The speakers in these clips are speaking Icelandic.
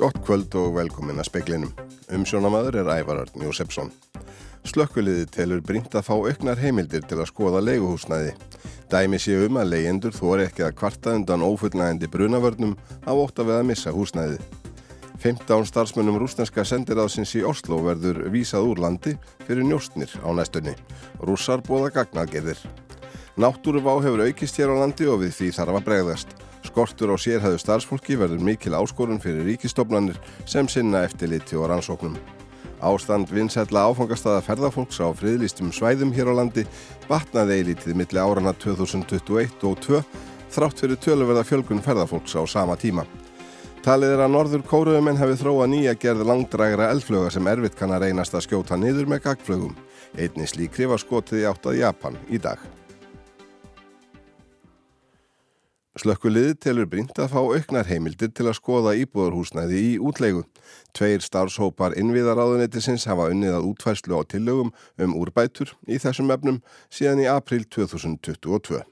Gott kvöld og velkomin að speklinum. Umsjónamaður er Ævararn Jósefsson. Slökkviliði telur brínt að fá auknar heimildir til að skoða leiguhúsnæði. Dæmi sé um að leyendur þóri ekki að kvarta undan ófullnægandi brunavörnum á ótt að veða missa húsnæði. 15 starfsmönnum rúsneska sendiráðsins í Oslo verður vísað úr landi fyrir njóstnir á næstunni. Rússar bóða gagnagerðir. Náttúruvá hefur aukist hér á landi og við því þarf að bregðast. Skortur á sérhæðu starfsfólki verður mikil áskorun fyrir ríkistofnanir sem sinna eftirliti og rannsóknum. Ástand vinsætla áfangastada ferðarfólks á friðlýstum svæðum hér á landi batnaði eilítið milli árana 2021 og 2 þrátt fyrir töluverða fjölgun ferðarfólks á sama tíma. Talið er að norður kóruðumenn hefði þróa nýja gerð langdragra eldflöga sem erfitt kann að reynast að skjóta niður með gagflögum. Einni slíkri var skotið í áttað Japan í dag. Slökkuliði telur brínt að fá auknar heimildir til að skoða íbúðarhúsnæði í útlegu. Tveir starfshópar innviðaráðunetisins hafa unnið að útfærslu á tillögum um úrbætur í þessum efnum síðan í april 2022.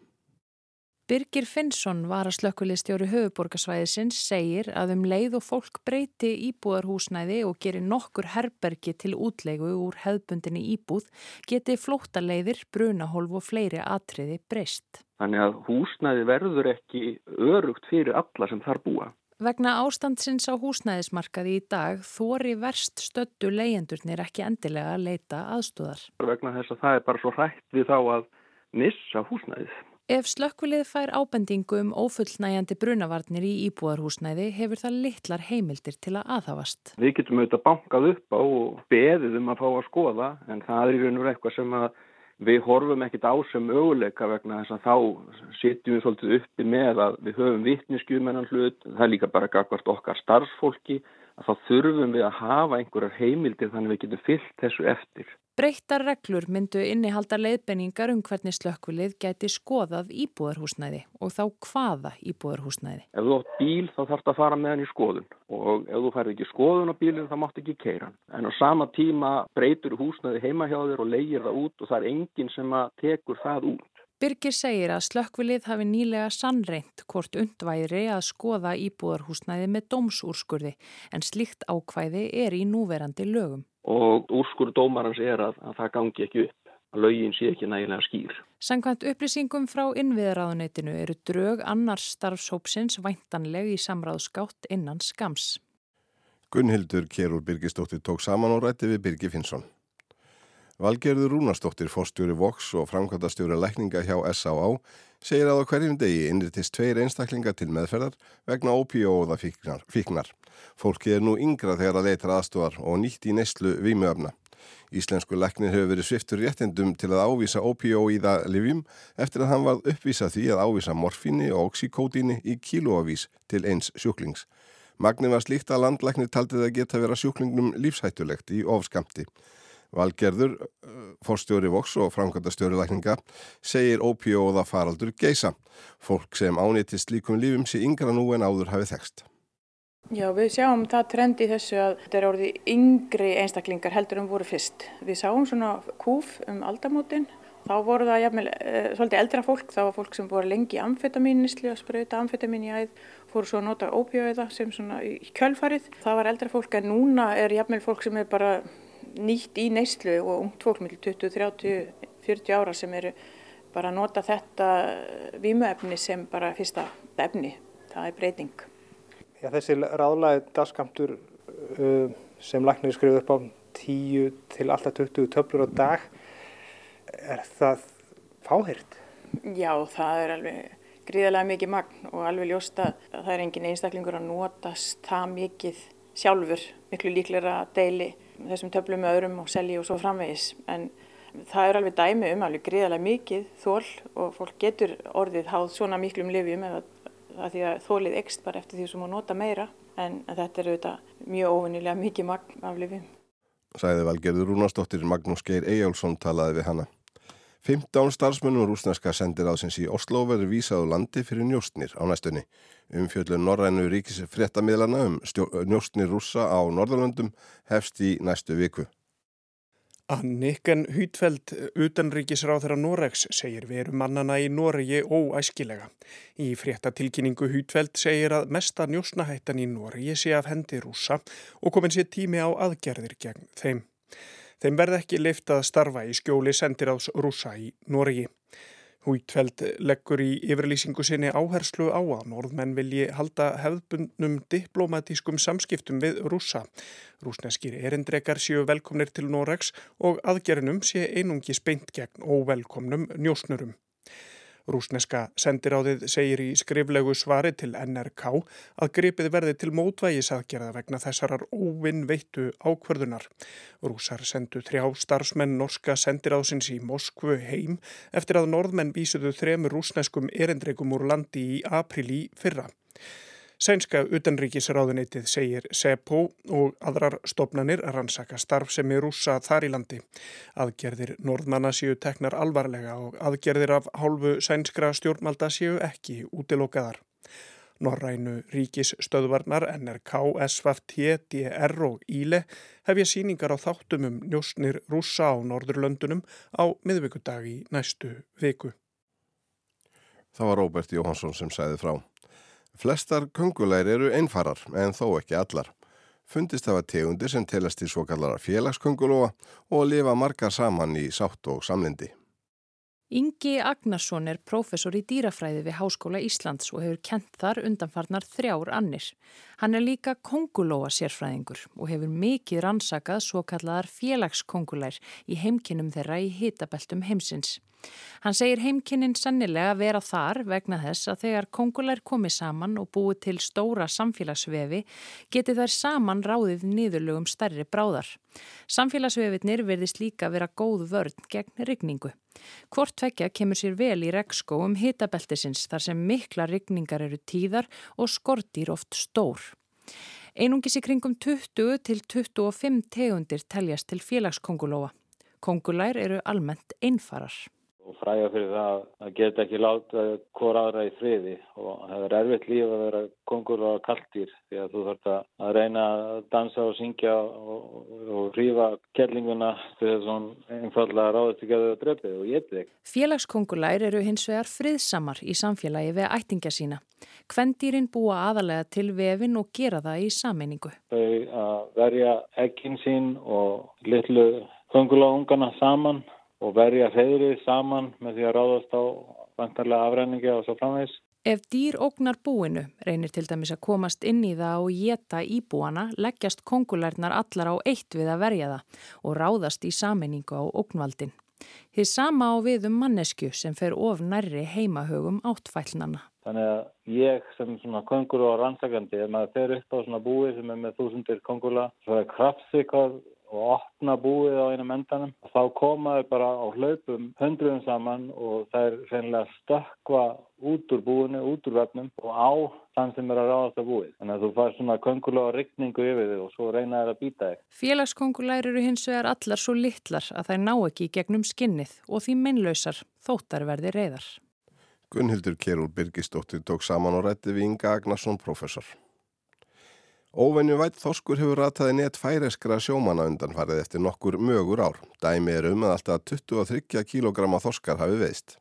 Birgir Finnsson var að slökkulistjóri höfuborgarsvæðisins segir að um leið og fólk breyti íbúðarhúsnæði og gerir nokkur herbergi til útlegu úr hefðbundinni íbúð geti flóttaleiðir, brunahólf og fleiri atriði breyst. Þannig að húsnæði verður ekki örugt fyrir alla sem þar búa. Vegna ástandsins á húsnæðismarkaði í dag þóri verst stöttu leyendurnir ekki endilega að leita aðstúðar. Vegna þess að það er bara svo hrætt við þá að missa húsnæðið. Ef slökkvilið fær ábendingu um ófullnægjandi brunavarnir í íbúðarhúsnæði hefur það litlar heimildir til að aðhafast. Við getum auðvitað bankað upp á og beðið um að fá að skoða en það er í raun og verið eitthvað sem við horfum ekkit á sem möguleika vegna þess að þá sitjum við svolítið uppi með að við höfum vittneskjumennan hlut, það er líka bara gagvart okkar starfsfólki að þá þurfum við að hafa einhverjar heimildir þannig við getum fyllt þessu eftir. Breyttar reglur myndu innihalda leiðbenningar um hvernig slökkvilið gæti skoðað íbúðarhúsnæði og þá hvaða íbúðarhúsnæði. Ef þú átt bíl þá þarfst að fara með hann í skoðun og ef þú færði ekki skoðun á bílinn þá mátt ekki keira hann. En á sama tíma breytur húsnæði heima hjá þér og leigir það út og það er enginn sem tekur það út. Birgir segir að slökkvilið hafi nýlega sannreint hvort undværi að skoða íbúðarhúsnæði með dómsúrskurði en slíkt ákvæði er í núverandi lögum og úrskur dómarans er að, að það gangi ekki upp, að laugin sé ekki nægilega skýr. Sankvæmt upplýsingum frá innviðaráðuneytinu eru drög annars starfshópsins væntanleg í samráðskátt innan skams. Gunnhildur Kjærúr Birgisdóttir tók saman og rætti við Birgi Finnsson. Valgerður Rúnastóttir, fórstjóri Vox og framkvæmtastjóri lækninga hjá S.A.A. segir að á hverjum degi innritist tveir einstaklingar til meðferðar vegna ópíóða fíknar. Fólki er nú yngra þegar að leitra aðstúar og nýtt í neyslu vímuöfna. Íslensku læknir hefur verið sviftur réttindum til að ávísa ópíóíða livjum eftir að hann var uppvísa því að ávísa morfíni og oxykódíni í kílóavís til eins sjúklings. Magni var slíkt að landlæknir taldið að geta vera sjúklingnum lífshættulegt í ofskamti. Valgerður, fórstjóri Vox og framkvæmdastjóri lækninga, segir ópíóða faraldur geisa. Fólk sem ánýttist líkum lífum sé yngra nú en áður hafið þekst. Já, við sjáum það trend í þessu að þetta er orðið yngri einstaklingar heldur um voru fyrst. Við sáum svona kúf um aldamótin. Þá voru það jafnvel, e, svolítið eldra fólk, þá var fólk sem voru lengi amfetaminnisli og spröyta amfetamin í æð, fóru svo að nota ópíóiða sem svona í kjölfarið. Það var eldra fólk en núna er jafnvel fólk sem er bara nýtt í neyslu og ungt fólk með 20, 30, 40 ára sem eru bara að nota þetta vímuefni sem bara fyrsta efni. Það er breyting. Já, þessi ráðlæði dagskamtur uh, sem læknir skrifið upp á 10 til alltaf 20 töflur á dag, er það fáhirt? Já, það er alveg gríðarlega mikið magn og alveg ljósta að það er engin einstaklingur að notast það mikið sjálfur, miklu líklega að deili þessum töflum með öðrum og selji og svo framvegis. En það er alveg dæmi um alveg gríðarlega mikið þól og fólk getur orðið háð svona miklum livjum eða að því að þólið ekst bara eftir því sem hún nota meira en þetta er auðvitað mjög óvinnilega mikið magn af lifið. Sæði valgerður Rúnastóttir Magnús Geir Eyjálsson talaði við hana. 15 starfsmönnum rúsneska sendir á sinns í Oslo verður vísað á landi fyrir njóstnir á næstunni. Umfjöldun Norrænu ríkis fréttamiðlana um njóstnir rúsa á Norðurlöndum hefst í næstu viku. Anniken Hýtfeld, utanríkisráð þeirra Noregs, segir veru mannana í Noregi óæskilega. Í fréttatilkynningu Hýtfeld segir að mesta njósnahættan í Noregi sé af hendi rúsa og komin sér tími á aðgerðir gegn þeim. Þeim verð ekki leift að starfa í skjóli sendiráðs rúsa í Noregi. Húitveld leggur í yfirlýsingu sinni áherslu á að norðmenn vilji halda hefðbundnum diplomatískum samskiptum við rúsa. Rúsneskir erindrekar séu velkomnir til Noregs og aðgerinum sé einungi speint gegn óvelkomnum njósnurum. Rúsneska sendiráðið segir í skriflegu svari til NRK að gripið verði til mótvægisaðgerða vegna þessarar óvinn veittu ákverðunar. Rúsar sendu þrjá starfsmenn norska sendiráðsins í Moskvu heim eftir að norðmenn vísuðu þremur rúsneskum erindreikum úr landi í april í fyrra. Sænska utanríkisráðuneytið segir SEPO og aðrar stopnanir rannsaka starf sem er rúsa þar í landi. Aðgerðir norðmanna séu teknar alvarlega og aðgerðir af hálfu sænskra stjórnmalda séu ekki útilokaðar. Norrænu ríkisstöðvarnar NRK, SVT, DR og Íle hefja síningar á þáttum um njósnir rúsa á Norðurlöndunum á miðvíkudag í næstu viku. Það var Róbert Jóhansson sem sæði frá. Flestar kongulær eru einfarar en þó ekki allar. Fundist hafa tegundir sem telast í svo kallara félagskongulóa og lifa margar saman í sátt og samlindi. Ingi Agnarsson er profesor í dýrafræði við Háskóla Íslands og hefur kent þar undanfarnar þrjár annir. Hann er líka kongulóa sérfræðingur og hefur mikið rannsakað svo kallaðar félagskongulær í heimkinnum þeirra í hitabeltum heimsins. Hann segir heimkynnin sannilega vera þar vegna þess að þegar kongulær komi saman og búi til stóra samfélagsvefi geti þær saman ráðið niðurlögum stærri bráðar. Samfélagsvefinir verðist líka vera góð vörn gegn rigningu. Hvort tvekja kemur sér vel í regnskóum hitabeltisins þar sem mikla rigningar eru tíðar og skortir oft stór. Einungis í kringum 20 til 25 tegundir teljast til félagskongulóa. Kongulær eru almennt einfarar og fræða fyrir það að geta ekki láta hvora aðra í friði og það er erfitt líf að vera kongur og kaltýr því að þú þarf að reyna að dansa og syngja og, og rífa kellinguna til þess að einfallega ráðast ekki að þau drefið og getið ekki. Félagskongulæri eru hins vegar friðsamar í samfélagi við ættinga sína. Hvendýrin búa aðalega til vefin og gera það í sameiningu. Þau að verja ekkin sín og litlu konguláungana saman og verja þeirri saman með því að ráðast á vantarlega afræningi og svo framvegs. Ef dýr ógnar búinu, reynir til dæmis að komast inn í það og geta íbúana, leggjast kongulærnar allar á eitt við að verja það og ráðast í sammenningu á ógnvaldin. Þið sama á við um mannesku sem fer of nærri heimahögum áttfællnana. Þannig að ég sem svona kongur og rannsakandi, ef maður fer upp á svona búi sem er með þúsundir kongula, svo er kraftsíkað og opna búið á einum endanum. Þá komaðu bara á hlaupum hundruðum saman og það er reynilega stökva út úr búinu, út úr vefnum og á þann sem er að ráðast að búið. Þannig að þú fær svona kongulega rikningu yfir þig og svo reynaður að býta þig. Félagskongulæri eru hins vegar allar svo litlar að þær ná ekki í gegnum skinnið og því minnlausar þóttar verði reyðar. Gunnhildur Kerúl Birgisdóttir tók saman og rætti við Inga Agnarsson, professor. Óvenju vætt þorskur hefur rataði nétt færeskra sjómanna undanfarið eftir nokkur mögur ár. Dæmi er um að alltaf 23 kg þorskar hafi veist.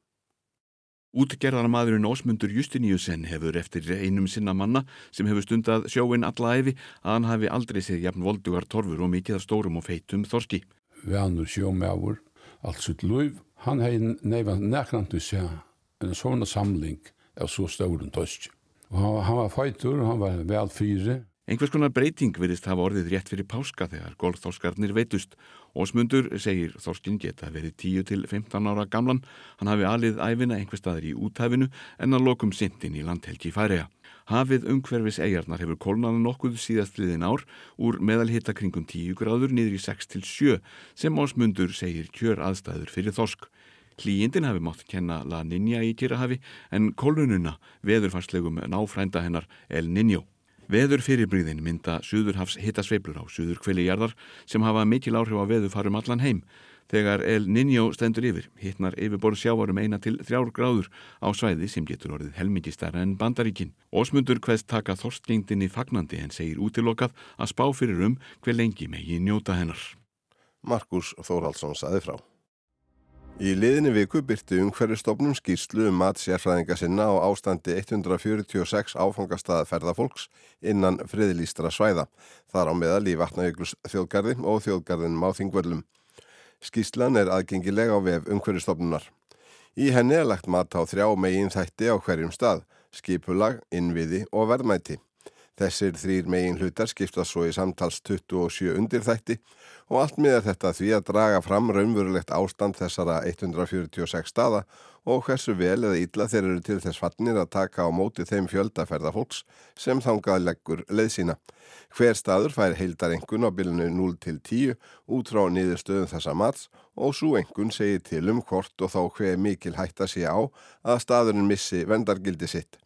Útgerðarmadurinn Ósmundur Justiníusen hefur eftir einum sinna manna sem hefur stundað sjóin alla æfi að hann hafi aldrei séð jafn voldugar torfur og mikið af stórum og feitum þorski. Vanur sjómjáfur, allt sutt luif, hann hefði nefnað nekrandu sér en svona samling af svo stórum torski. Og hann, hann var feitur, hann var vel fyrir Einhvers konar breyting verðist hafa orðið rétt fyrir páska þegar golfþórskarnir veitust. Ósmundur segir Þorskin geta verið 10-15 ára gamlan. Hann hafi alið æfina einhver staðar í úthafinu en að lokum sindin í landhelgi færiða. Hafið umhverfis eigarnar hefur kólnaðu nokkuð síðast liðin ár úr meðalhitta kringum 10 gráður niður í 6-7 sem Ósmundur segir kjör aðstæður fyrir Þorsk. Klíindin hafi mátt kenna La Ninja í Kirahafi en kólununa veðurfarslegum náfrænda hennar El Niño. Veður fyrirbríðin mynda Suðurhafs hittasveiblur á Suður kveli jarðar sem hafa mikil áhrif á veðufarum allan heim. Þegar El Niño stendur yfir, hittnar yfirborð sjávarum eina til þrjár gráður á svæði sem getur orðið helmikið stærra en bandaríkin. Ósmundur hveðst taka þorstgengdinni fagnandi en segir útilokað að spá fyrir um hver lengi megi njóta hennar. Markus Þórhaldsson saði frá. Í liðinni viku byrti umhverjastofnum skýrslu um mat sérfræðinga sinna á ástandi 146 áfangastaða ferðafólks innan friðlýstra svæða, þar á meðal í vatnajöglus þjóðgarði og þjóðgarðin máþingvöllum. Skýrslan er aðgengileg á vef umhverjastofnunar. Í henni er lagt mat á þrjá megin þætti á hverjum stað, skipulag, innviði og verðmæti. Þessir þrýr megin hlutar skiptast svo í samtals 27 undirþætti og allt miðar þetta því að draga fram raunverulegt ástand þessara 146 staða og hversu vel eða ítla þeir eru til þess fannir að taka á móti þeim fjöldaferðafólks sem þangað leggur leið sína. Hver staður fær heildar engun á bylunu 0 til 10 út frá niður stöðum þessa mats og svo engun segir til um hvort og þá hver mikil hætta sé á að staðurinn missi vendargildi sitt.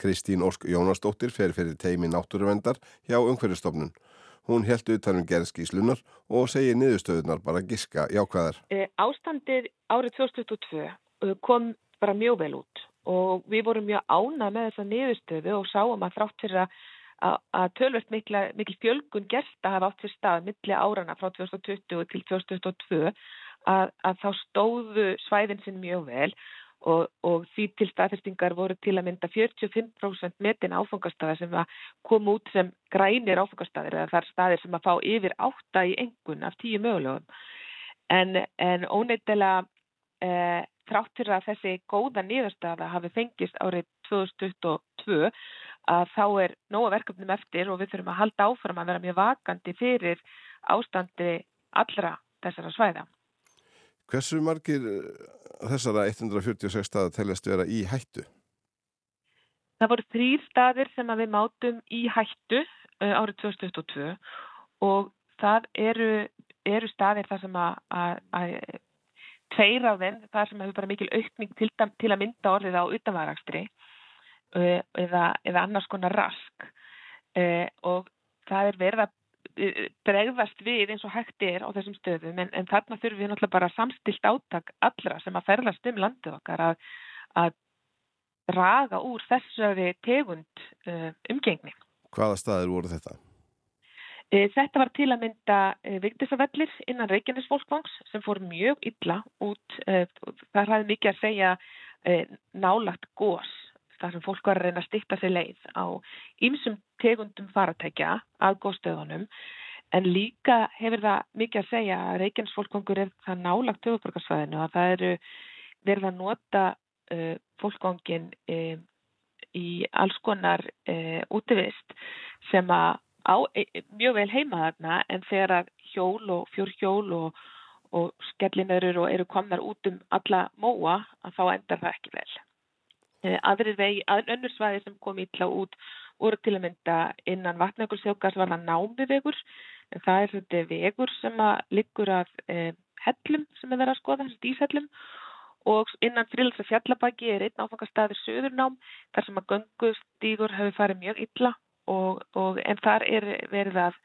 Kristín Ósk Jónasdóttir fer fyrir teimi náttúruvendar hjá umhverjastofnun. Hún held utanum gerðskíslunar og segir niðurstöðunar bara giska jákvæðar. E, ástandið árið 2022 eh, kom bara mjög vel út og við vorum mjög ánað með þessa niðurstöðu og sáum að þrátt fyrir að, að tölvert mikil, fjölgun gersta hafa átt fyrir stað milli árana frá 2020 til 2022 að, að þá stóðu svæðin sinn mjög vel og, og því til staðfestingar voru til að mynda 45% metin áfangastæðar sem kom út sem grænir áfangastæðir eða þar staðir sem að fá yfir átta í engun af tíu mögulegum en, en óneitilega e, þráttur að þessi góða nýðarstaða hafi fengist árið 2022 að þá er nóga verkefnum eftir og við þurfum að halda áfram að vera mjög vakandi fyrir ástandi allra þessara svæða. Hversu margir þessara 146 staða teljast vera í hættu? Það voru þrýr staðir sem við mátum í hættu uh, árið 2022 og það eru, eru staðir þar sem að, að, að tveir á þeim, þar sem hefur bara mikil aukning til, til að mynda orðið á utanvægakstri uh, eða, eða annars konar rask og það er verið að bregðast við eins og hægt er á þessum stöðum en, en þarna þurfum við náttúrulega bara samstilt áttak allra sem að ferðast um landið okkar að, að draga úr þessari tegund uh, umgengni. Hvaða staðir voru þetta? Uh, þetta var til að mynda uh, vigtisafellir innan Reykjanesfólkvangs sem fór mjög illa út. Uh, það ræði mikið að segja nálagt gós þar sem fólk var að reyna að stikta sig leið á ýmsum tegundum faratækja að góðstöðunum en líka hefur það mikið að segja að Reykjanesfólkvangur er það nálagt höfuborgarsvæðinu að það eru verið að nota uh, fólkvangin uh, í alls konar uh, útivist sem að á e, mjög vel heima þarna en þegar að hjól og fjórhjól og, og skellinörur og eru komnar út um alla móa að þá endar það ekki vel. Eh, aðrir vegi, önnur svæði sem kom ítla út voru til að mynda innan vatnægursjókars var það námivegur en það er þetta vegur sem að liggur af eh, hellum sem er verið að skoða, díshellum og innan frílsa fjallabæki er einn áfangastæður söðurnám þar sem að göngustígur hefur farið mjög illa og, og, en þar er verið að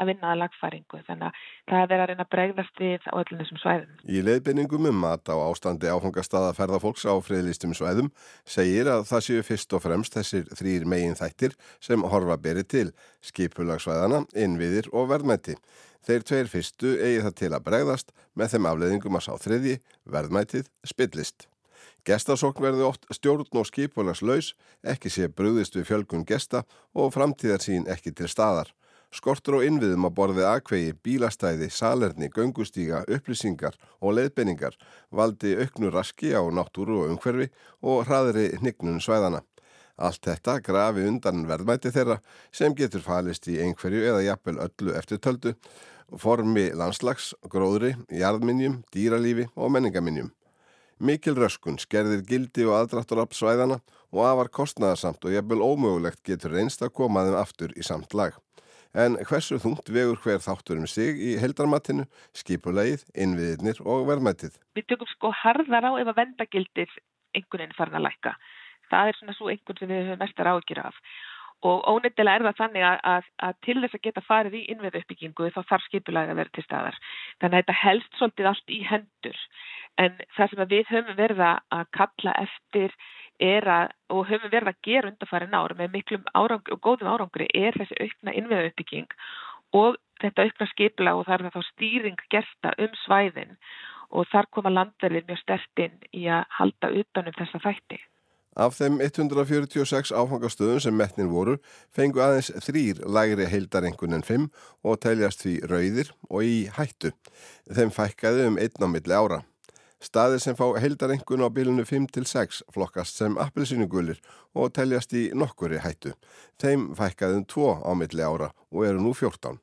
að vinna að lagfæringu þannig að það er að reyna að bregðast við á öllum þessum svæðum. Í leiðbeiningum um mat á ástandi áfangastada ferðarfólks á friðlistum svæðum segir að það séu fyrst og fremst þessir þrýr megin þættir sem horfa beri til skipulagsvæðana, innviðir og verðmætti. Þeir tveir fyrstu eigi það til að bregðast með þeim afleðingum að sá þriðji, verðmættið, spillist. Gestasokn verði oft stjórn og skipulagslaus, ekki sé brúðist við fjölgun gesta og framtíðarsín ekki til staðar. Skortur og innviðum að borði aðkvegi, bílastæði, salerni, göngustíga, upplýsingar og leiðbenningar valdi auknu raski á náttúru og umhverfi og hraðri hnignun svæðana. Allt þetta grafi undan verðmæti þeirra sem getur falist í einhverju eða jafnvel öllu eftir töldu, formi landslags, gróðri, jarðminjum, dýralífi og menningaminjum. Mikil röskun skerðir gildi og aðdráttur upp svæðana og afar kostnæðarsamt og jafnvel ómögulegt getur reynst að koma þeim aftur í samt lag. En hversu þungt vegur hver þáttur um sig í heldarmatinu, skipulegið, innviðirnir og verðmættið? Við tökum sko harðar á ef að vendagildir einhvern veginn farin að lækka. Það er svona svo einhvern sem við höfum mestar ágjur af. Og ónefnilega er það þannig að, að, að til þess að geta farið í innviðu uppbyggingu þá þarf skipulegið að vera til staðar. Þannig að þetta helst svolítið allt í hendur. En það sem við höfum verið að kalla eftir að, og höfum verið að gera undarfæri náður með miklum árangri og góðum árangri er þessi aukna innviða uppbygging og þetta aukna skipla og það er þá stýring gersta um svæðin og þar koma landverðir mjög stertinn í að halda utanum þessa þætti. Af þeim 146 áfangastöðum sem metnin voru fengu aðeins þrýr lægri heildarengun en 5 og teljast því rauðir og í hættu. Þeim fækkaði um einn á milli ára. Staðir sem fá heildarengun á bilinu 5-6 flokkast sem appelsinugulir og teljast í nokkuri hættu. Þeim fækkaði um 2 á milli ára og eru nú 14.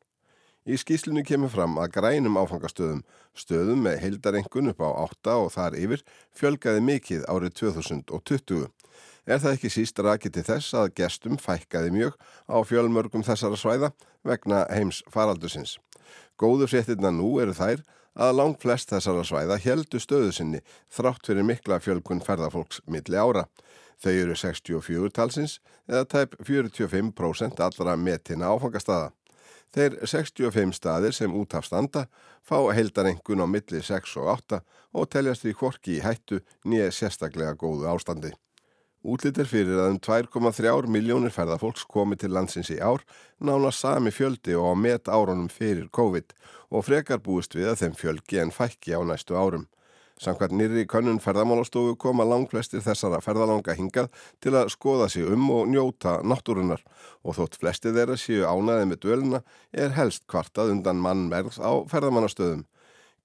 Í skýslinu kemur fram að grænum áfangastöðum, stöðum með heildarengun upp á 8 og þar yfir, fjölgaði mikið árið 2020. Er það ekki síst rakið til þess að gestum fækkaði mjög á fjölmörgum þessara svæða vegna heims faraldusins. Góðu fréttina nú eru þær að langt flest þessara svæða heldu stöðu sinni þrátt fyrir mikla fjölkun ferðarfólks milli ára. Þau eru 64 talsins eða tæp 45% allra metina áfangastada. Þeir 65 staðir sem útafstanda fá heildarengun á milli 6 og 8 og teljast því hvorki í hættu nýja sérstaklega góðu ástandi. Útlitt er fyrir að um 2,3 miljónir ferðarfólks komi til landsins í ár, nána sami fjöldi og á met árunum fyrir COVID og frekar búist við að þeim fjölgi en fækki á næstu árum. Samkvæmt nýri könnun ferðamálastofu koma langflestir þessara ferðalanga hingað til að skoða sig um og njóta náttúrunar og þótt flesti þeirra séu ánaði með döluna er helst kvartað undan mannmerð á ferðamannastöðum.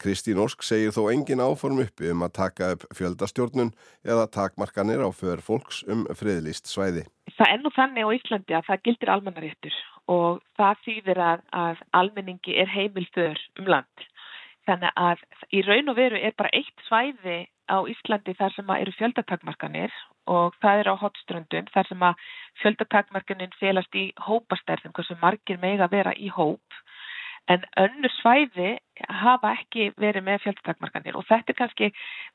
Kristín Ósk segir þó engin áform uppi um að taka upp fjöldastjórnun eða takmarkanir á för fólks um friðlýst svæði. Það er nú þannig á Íslandi að það gildir almannaréttur og það þýðir að, að almenningi er heimil för um land. Þannig að í raun og veru er bara eitt svæði á Íslandi þar sem eru fjöldatakmarkanir og það er á hotströndun þar sem að fjöldatakmarkanin félast í hópastærðum, hversu margir mega vera í hóp en önnur svæði hafa ekki verið með fjöldatakmarkanir og þetta er kannski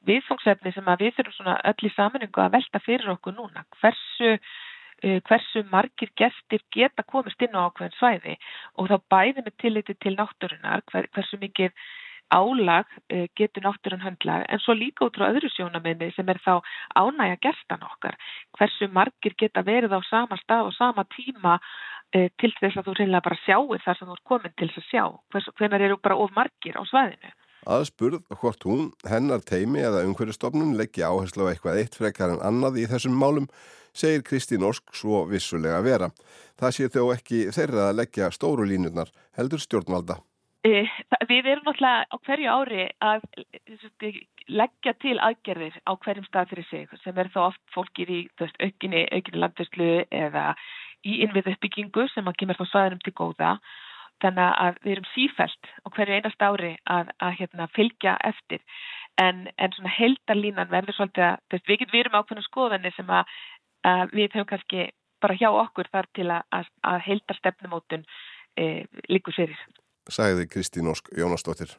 viðfóngsefni sem að við þurfum svona öll í samanengu að velta fyrir okkur núna. Hversu uh, hversu margir gestir geta komist inn á ákveðin svæði og þá bæði með tilliti til náttúrunar hver, hversu mikið álag uh, getur náttúrun höndla en svo líka út frá öðru sjónamenni sem er þá ánægja gestan okkar hversu margir geta verið á sama stað og sama tíma uh, til þess að þú reynilega bara sjáu þar sem þú er komin til þess að sjá hversu, hvernig eru bara of margir á svæðinu Aðspurð hvort hún, hennar teimi eða umhverjastofnun leggja áherslu á eitthvað eitt frekar en annað í þessum málum segir Kristín Orsk svo vissulega vera. Það sé þó ekki þeirra að leggja stóru línurnar heldur stjórnvalda. Eh, við erum náttúrulega á hverju ári að leggja til aðgerðir á hverjum stað fyrir sig sem er þá oft fólkið í veist, aukinni, aukinni landvistlu eða í innvið uppbyggingu sem að kemur þá svæðinum til góða. Þannig að við erum sífælt á hverju einast ári að, að hérna, fylgja eftir en, en svona heldarlínan verður svolítið að veist, við, við erum ákveðna skoðanir sem að, að við höfum kannski bara hjá okkur þar til að, að heldar stefnumótun e, líkur fyrir sagði Kristín Ósk Jónasdóttir.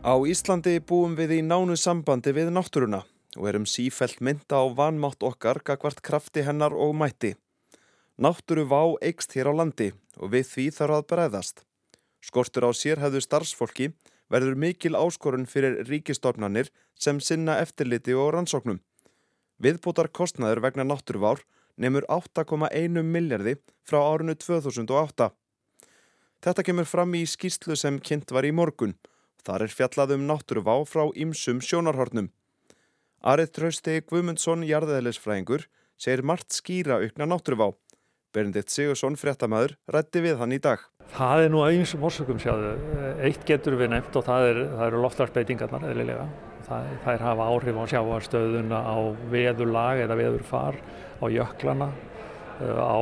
Á Íslandi búum við í nánu sambandi við náttúruna og erum sífelt mynda á vanmátt okkar gagvart krafti hennar og mætti. Náttúru vá eikst hér á landi og við því þarf að bregðast. Skortur á sérhæðu starfsfólki verður mikil áskorun fyrir ríkistofnanir sem sinna eftirliti og rannsóknum. Viðbútar kostnaður vegna náttúruvár nefnur 8,1 miljardi frá árinu 2008. Þetta kemur fram í skýslu sem kynnt var í morgun. Þar er fjallað um náttúruvá frá ýmsum sjónarhornum. Arið Trausti Guðmundsson, jarðeðlisfræðingur, segir margt skýra aukna náttúruvá. Berendit Sigursson, fréttamaður, rætti við hann í dag. Það er nú að einsum orsökum sjáðu. Eitt getur við nefnt og það, er, eru loftlarsbeitingarnar eðlilega það, þær hafa áhrif á sjáarstöðuna á veðurlag eða veðurfar, á jöklana, uh, á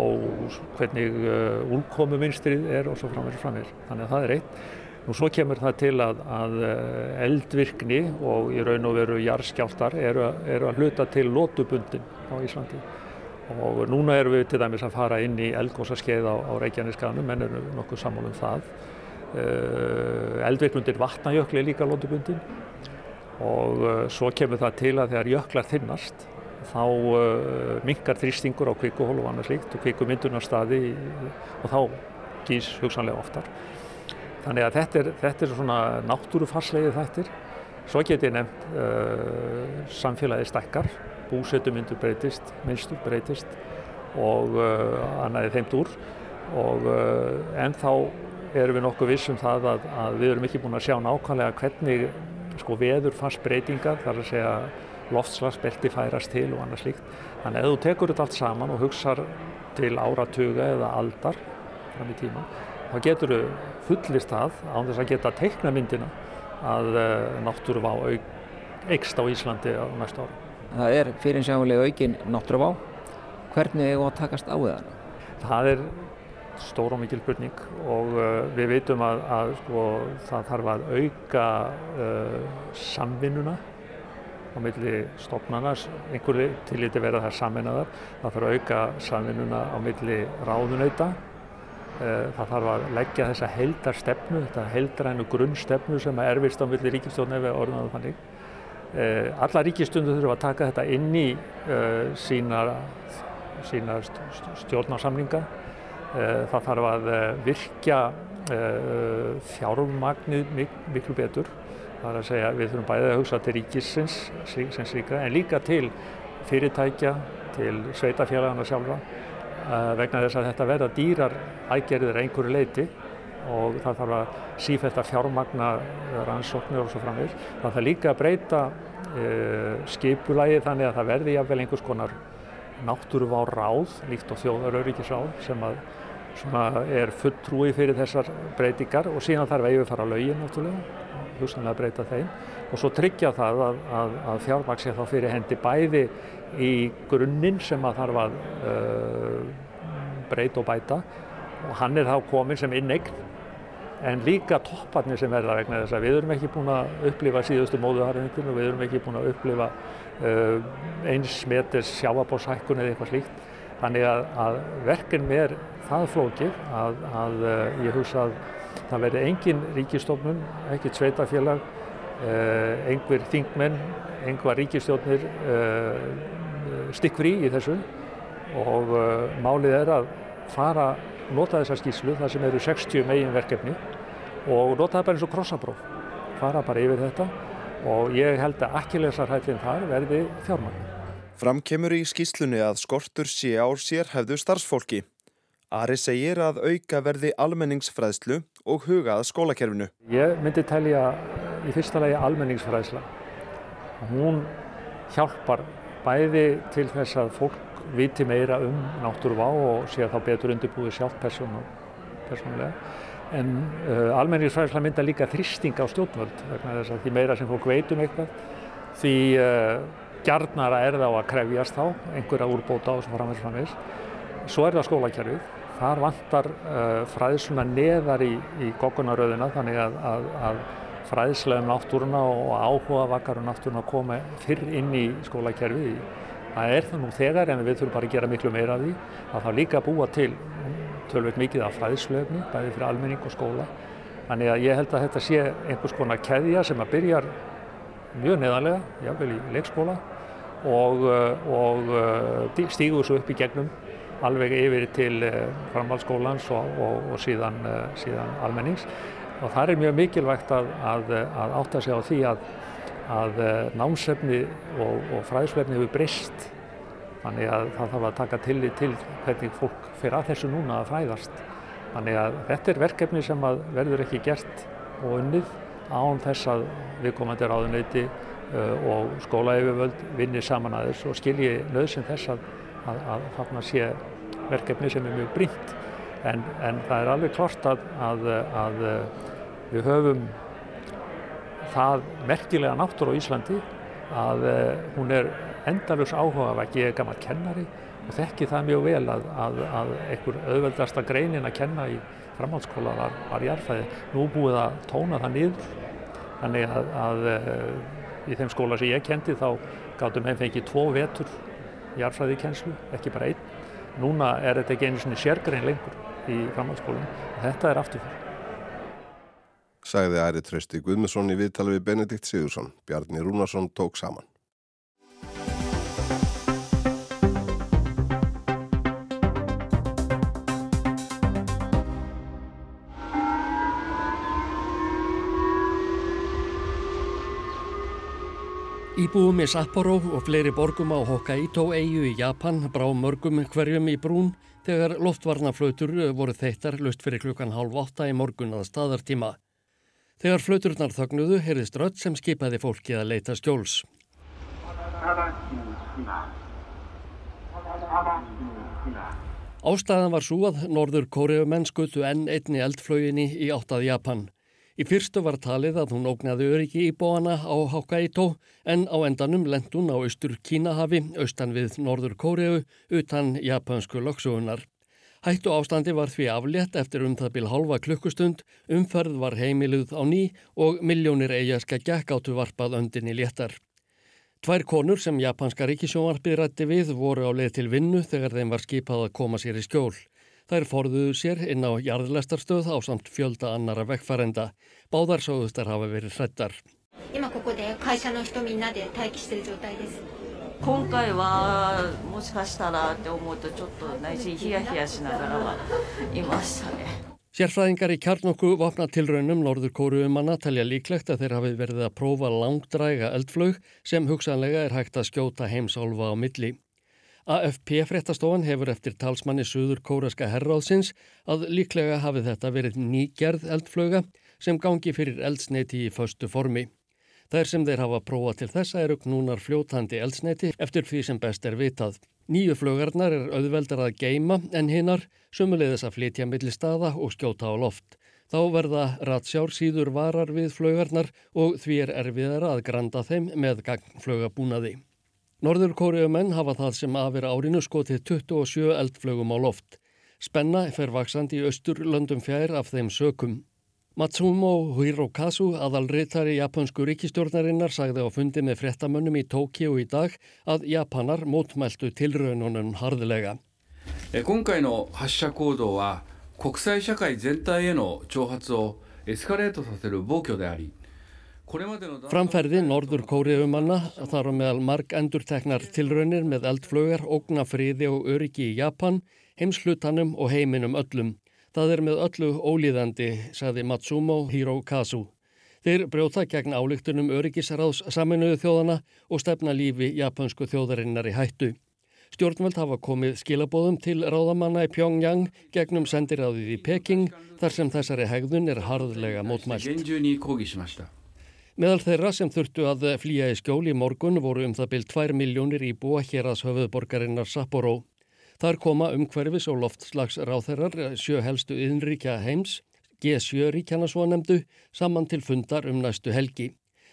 hvernig uh, úlkomuminstrið er og svo framverður framverð. Þannig að það er eitt. Nú svo kemur það til að, að uh, eldvirkni og í raun og veru jarðskjáltar eru, eru að hluta til lótubundin á Íslandi. Og núna erum við til dæmis að fara inn í eldgóðsaskeið á, á Reykjaneskanum, en erum nokkuð sammálum það. Eldvirknundir vatnajökli er líka lótubundin og uh, svo kemur það til að þegar jöklar þinnast þá uh, minkar þrýstingur á kvikuhól og annað slíkt og kvikumyndunarstaði og þá gís hugsanlega oftar. Þannig að þetta er, þetta er svona náttúrufarslegið þettir. Svo get ég nefnt uh, samfélagið stekkar búsetumyndur breytist, minnstur breytist og annaði þeimt úr og uh, ennþá erum við nokkuð vissum það að, að við erum ekki búin að sjá nákvæmlega hvernig sko veður fast breytingar þar að segja loftslagsbelti færast til og annað slíkt. Þannig að ef þú tekur þetta allt saman og hugsar til áratuga eða aldar fram í tíma, þá getur þú fullist það án þess að geta teikna myndina að uh, náttúruvá eikst á Íslandi á næsta ára. Það er fyrirsjáðulega aukin náttúruvá. Hvernig er það að takast á það? Það er stór og mikil spurning og uh, við veitum að, að sko, það þarf að auka uh, samvinnuna á milli stofnana, einhverju tilíti verða það saminnaðar, það þarf að auka samvinnuna á milli ráðunauta, uh, það þarf að leggja þessa heldarstefnu, þetta heldrænu grunnstefnu sem er erfist á milli við orðum það þannig. Uh, alla ríkistundu þurfa að taka þetta inn í uh, sína, sína stjórnarsamlinga það þarf að eh, virkja eh, fjármagnið miklu betur. Það er að segja við þurfum bæðið að hugsa til ríkisins sem slíka en líka til fyrirtækja, til sveitafélagana sjálfa vegna þess að þetta verða dýrar aðgerðir einhverju leiti og það þarf að sífælt að fjármagna rannsóknir og svo framvegð. Það þarf líka að breyta skipulagi þannig að það verði jáfnvel einhvers konar náttúruvá ráð, líkt og þjóðarauríkisráð sem að er fulltrúi fyrir þessar breytingar og síðan þarf að yfirfara lögin náttúrulega, hugsanlega að breyta þeim. Og svo tryggja það að, að, að fjármaks sé þá fyrir hendi bæði í grunninn sem að þarf að uh, breyta og bæta og hann er þá komin sem innegn en líka topparnir sem verða vegna þess að við erum ekki búin að upplifa síðustu móðuharðingur og við erum ekki búin að upplifa eins metis sjáabóshækkun eða eitthvað slíkt. Þannig að, að verkinn er það flókið að, að uh, ég hugsa að það verði engin ríkistofnun, ekkert sveitafélag, uh, einhver þingmenn, einhver ríkistjónir eh, stikkfrí í þessu. Og málið er að fara, nota þessa skýslu, það sem eru 60 megin verkefni og nota það bara eins og krossabróf, fara bara yfir þetta og ég held að ekki lesarhættin þar verði fjármagn. Fram kemur í skýslunni að skortur sé á sér hefðu starfsfólki. Ari segir að auka verði almenningsfræðslu og hugað skólakerfinu. Ég myndi telja í fyrsta lagi almenningsfræðsla. Hún hjálpar bæði til þess að fólk viti meira um náttúruvá og sé að þá betur undirbúið sjálf persónulega. En uh, almenningsfræðsla mynda líka þristing á stjórnvöld vegna þess að því meira sem fólk veit um eitthvað því uh, gjarnara er það á að krefjast þá einhverja úrbóta og svo framvegs framvegs. Svo er það skólakerfið. Þar vantar uh, fræðsluna neðar í, í goggunaröðina þannig að, að, að fræðslega um náttúruna og áhuga vakar um náttúruna koma fyrr inn í skólakerfið. Það er það nú þegar en við þurfum bara að gera miklu meira af því. Það þarf líka að búa til tölveit mikið af fræðslöfni, bæði fyrir almenning og skóla. Þannig að ég held að þetta sé einhvers konar keðja sem að byrjar mjög neðanlega, jáfnvel í leikskóla og, eh, og eh, stígur svo upp í gegnum alveg yfir til eh, framhaldsskólans og, og, og síðan, síðan almennings og það er mjög mikilvægt að, að, að átta sig á því að, að námsefni og fræðslefni hefur breyst þannig að það þarf að taka til til hvernig fólk fyrir að þessu núna að fræðast. Þannig að þetta er verkefni sem verður ekki gert og unnið án þess að viðkomandi ráðuneyti uh, og skólaeyfirvöld vinni saman aðeins og skilji nöðsinn þess að, að, að þarna sé verkefni sem er mjög brínt en, en það er alveg klart að, að við höfum það merkilega náttúr á Íslandi að uh, hún er endalus áhugavæk, ég er gammal kennari og þekki það mjög vel að, að, að einhver auðveldasta greinin að kenna í framhaldsskóla var, var jarðfæði. Nú búið að tóna það niður þannig að, að í þeim skóla sem ég kendi þá gáttum heim fengið tvo vetur jarðfræðikenslu, ekki bara einn. Núna er þetta ekki einu svona sérgrein lengur í framhaldsskólum og þetta er afturfyrir. Sagði Æri Trausti Guðmusson í viðtala við Benedikt Sigursson. Bjarni Rúnarsson tók saman. Íbúum í Sapporo og fleiri borgum á Hokkaido eigu í Japan brá mörgum hverjum í brún þegar loftvarnaflautur voru þeittar lust fyrir klukkan hálf åtta í morgun að staðartíma. Þegar flauturnar þögnuðu heyrðist rött sem skipaði fólki að leita skjóls. Ástæðan var svo að norður kóriumenn skutu enn einni eldflöginni í áttað Japan. Í fyrstu var talið að hún ógnaði öryggi í bóana á Hokkaido en á endanum lent hún á austur Kínahafi, austan við Norður Kóreu, utan japansku loksugunar. Hættu ástandi var því aflétt eftir um það bíl halva klukkustund, umferð var heimiluð á ný og miljónir eigaska gekk áttu varpað öndin í léttar. Tvær konur sem japanska ríkisjónvarpið rætti við voru á leið til vinnu þegar þeim var skipað að koma sér í skjól. Þær forðuðu sér inn á jarðlestarstöð á samt fjölda annara vekkfærenda. Báðarsóðustar hafa verið hrettar. Sérfræðingar í kjarnokku vapna tilraunum norður kóruumanna talja líklegt að þeir hafi verið að prófa langdræga eldflög sem hugsanlega er hægt að skjóta heimsálfa á milli. AFP-fréttastofan hefur eftir talsmanni Suður Kóraska herráðsins að líklega hafi þetta verið nýgerð eldflöga sem gangi fyrir eldsneiti í föstu formi. Þær sem þeir hafa prófað til þessa eru knúnar fljótandi eldsneiti eftir því sem best er vitað. Nýju flögarnar er auðveldar að geima en hinnar sumulegðis að flytja millir staða og skjóta á loft. Þá verða ratsjár síður varar við flögarnar og því er erfiðara að granda þeim með gangflögabúnaði. Norður kóriumenn hafa það sem afir árinu skotið 27 eldflögum á loft. Spenna fer vaksandi í austur löndum fjær af þeim sökum. Matsumo Hirokazu, aðalritari japansku ríkistjórnarinnar, sagði á fundi með frettamönnum í Tókíu í dag að Japanar mótmæltu tilraununum harðilega. 今回 Framferði Norður Kóriðumanna þar á meðal marg endurteknar tilraunir með eldflögar, ógnafriði og öryggi í Japan, heimslutanum og heiminum öllum. Það er með öllu ólíðandi, saði Matsumo Hirokazu. Þeir brjóta gegn álíktunum öryggisráðs saminuðu þjóðana og stefna lífi japansku þjóðarinnar í hættu. Stjórnvöld hafa komið skilabóðum til ráðamanna í Pyongyang gegnum sendiráðið í Peking þar sem þessari hegðun er harðlega mótmælt. Meðal þeirra sem þurftu að flýja í skjóli morgun voru um það byrj 2 miljónir í búa hér að höfuðborgarinnar Sapporo. Þar koma umhverfis og loftslags ráþeirar sjö helstu innríkja heims, G7 ríkjana svo nefndu, saman til fundar um næstu helgi.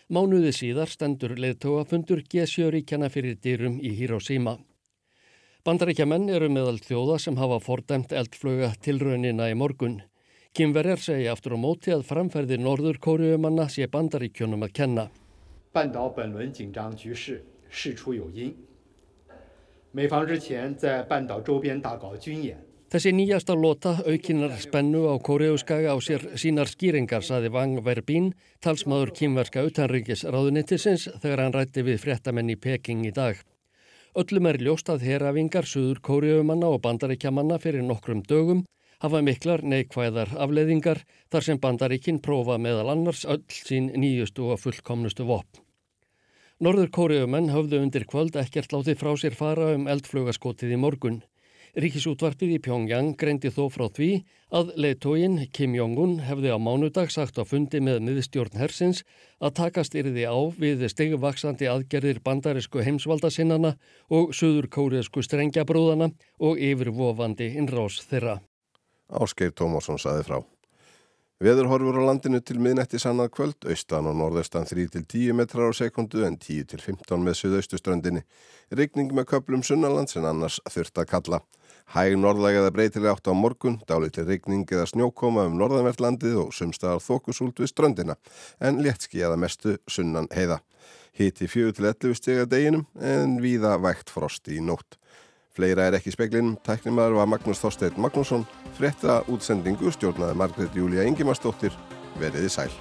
Mánuði síðar stendur leðtóafundur G7 ríkjana fyrir dýrum í Hiroshima. Bandaríkjamenn eru meðal þjóða sem hafa fordæmt eldflöga tilraunina í morgun. Kynverjar segja aftur á móti að framferði norður kóriumanna sé bandaríkjónum að kenna. Þessi nýjasta lota aukinar spennu á kóriuskaga á sér sínar skýringar, saði Vang Verbín, talsmaður kynverska utanríkis ráðunittisins þegar hann rætti við fréttamenn í Peking í dag. Öllum er ljóst að herafingar suður kóriumanna og bandaríkjamanna fyrir nokkrum dögum hafa miklar neikvæðar afleðingar þar sem bandaríkinn prófa meðal annars öll sín nýjustu og fullkomnustu vopn. Norður kóriumenn höfðu undir kvöld ekkert látið frá sér fara um eldflugaskotið í morgun. Ríkisútvarpið í Pyongyang greindi þó frá því að leiðtógin Kim Jong-un hefði á mánudag sagt á fundi með miðstjórn hersins að takast yrði á við stegvaksandi aðgerðir bandarisku heimsvaldasinnana og suður kóriðsku strengjabrúðana og yfirvofandi innrás þeirra. Áskeir Tómásson saði frá. Veður horfur á landinu til miðnætti sannað kvöld, austan og norðaustan 3-10 metrar á sekundu en 10-15 með suðaustuströndinni. Rykning með köplum sunnalands en annars þurft að kalla. Hæg norðlægaða breytilega átt á morgun, dálítið rykning eða snjókoma um norðanvertlandið og sumstaðar þókusúlt við ströndina en léttski eða mestu sunnan heiða. Hiti 4-11 steg að deginum en víða vægt frost í nótt. Fleira er ekki speklinum, tæknimaður var Magnús Þorstein Magnússon, frétta útsendingu stjórnaði Margret Júlia Ingimarsdóttir, veriði sæl.